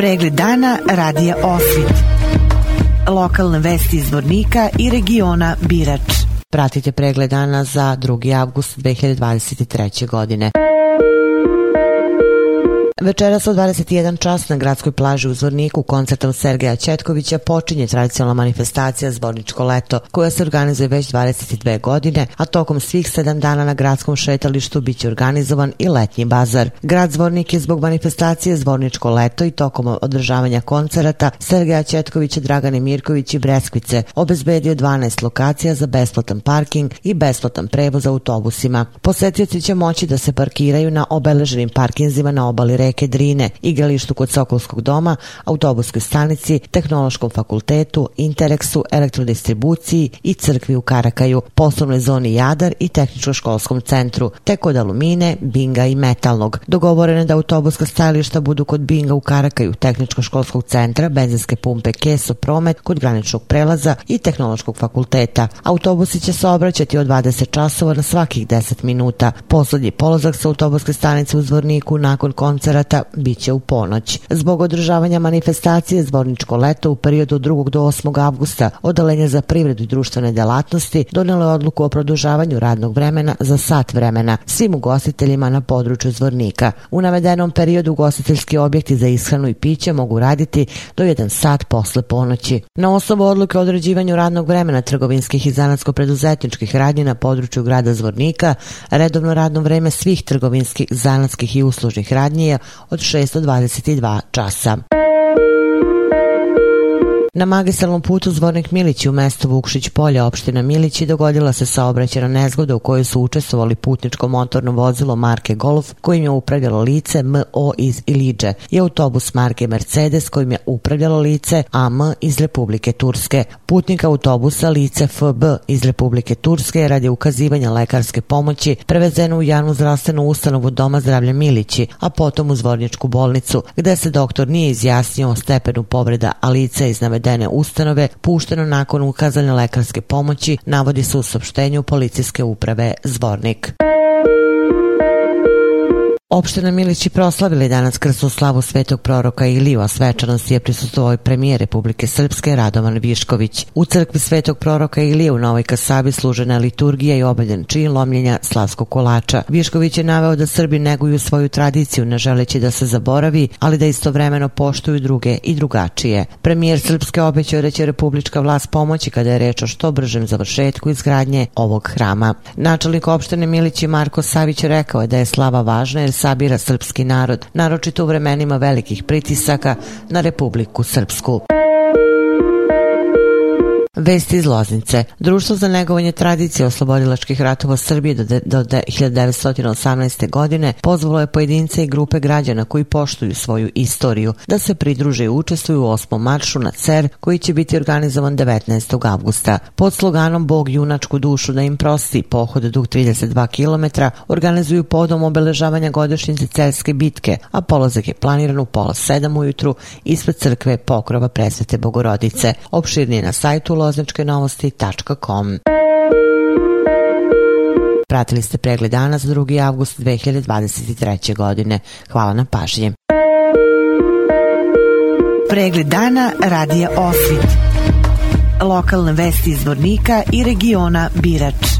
Pregled dana radija Osvit. Lokalne vesti iz Vornika i regiona Birač. Pratite pregled dana za 2. avgust 2023. godine. Večeras od 21 čas na gradskoj plaži u Zvorniku koncertom Sergeja Četkovića počinje tradicionalna manifestacija Zvorničko leto koja se organizuje već 22 godine, a tokom svih 7 dana na gradskom šetalištu biće organizovan i letnji bazar. Grad Zvornik je zbog manifestacije Zvorničko leto i tokom održavanja koncerata Sergeja Četkovića, Dragane Mirković i Breskvice obezbedio 12 lokacija za besplatan parking i besplatan prevoz autobusima. Posetioci će moći da se parkiraju na obeleženim parkinzima na obali reke reke Drine, igralištu kod Sokolskog doma, autobuskoj stanici, tehnološkom fakultetu, Intereksu, elektrodistribuciji i crkvi u Karakaju, poslovnoj zoni Jadar i tehničko-školskom centru, te kod Alumine, Binga i Metalnog. Dogovorene da autobuska stajališta budu kod Binga u Karakaju, tehničko-školskog centra, benzinske pumpe Keso Promet, kod graničnog prelaza i tehnološkog fakulteta. Autobusi će se obraćati od 20 časova na svakih 10 minuta. Poslednji polazak sa autobuske stanice u Zvorniku nakon koncera koncerata biće u ponoć. Zbog održavanja manifestacije Zvorničko leto u periodu od 2. do 8. avgusta Odalenje za privredu i društvene delatnosti donelo je odluku o produžavanju radnog vremena za sat vremena svim ugostiteljima na području Zvornika. U navedenom periodu ugostiteljski objekti za ishranu i piće mogu raditi do 1 sat posle ponoći. Na osnovu odluke o određivanju radnog vremena trgovinskih i zanatsko-preduzetničkih radnji na području grada Zvornika, redovno radno vreme svih trgovinskih, zanatskih i uslužnih radnji je od 622 časa. Na magistralnom putu Zvornik Milići u mestu Vukšić polja opština Milići dogodila se saobraćena nezgoda u kojoj su učestvovali putničko motorno vozilo marke Golf kojim je upravljalo lice MO iz Iliđe i autobus marke Mercedes kojim je upravljalo lice AM iz Republike Turske. Putnik autobusa lice FB iz Republike Turske radi ukazivanja lekarske pomoći prevezeno u javnu zdravstvenu ustanovu Doma zdravlja Milići, a potom u Zvorničku bolnicu, gde se doktor nije izjasnio o stepenu povreda, a lice iz navedene ustanove pušteno nakon ukazane lekarske pomoći, navodi se u saopštenju policijske uprave Zvornik. Opština Milići proslavili danas krsnu slavu svetog proroka Iliju, a svečanosti je prisustovao premijer Republike Srpske Radovan Višković. U crkvi svetog proroka Ilije u Novoj Kasabi služena liturgija i obavljen čin lomljenja slavskog kolača. Višković je naveo da Srbi neguju svoju tradiciju, ne želeći da se zaboravi, ali da istovremeno poštuju druge i drugačije. Premijer Srpske obećao da će republička vlast pomoći kada je reč o što bržem završetku izgradnje ovog hrama. Načelnik opštine Milići Marko Savić rekao je da je slava važna jer sabira srpski narod, naročito u vremenima velikih pritisaka na Republiku Srpsku. Vesti iz Loznice. Društvo za negovanje tradicije oslobodilačkih ratova Srbije do, de, do de, 1918. godine pozvalo je pojedince i grupe građana koji poštuju svoju istoriju da se pridruže i učestvuju u osmom maršu na CER koji će biti organizovan 19. avgusta. Pod sloganom Bog junačku dušu da im prosti pohod dug 32 km organizuju podom obeležavanja godišnjice Cerske bitke, a polazak je planiran u pola sedam ujutru ispred crkve Pokrova presvete Bogorodice. Opširnije na sajtu lozničkenovosti.com. Pratili ste pregled dana za 2. avgust 2023. godine. Hvala na pažnje. Pregled dana radija Osvit. Lokalne vesti iz Vornika i regiona Birač.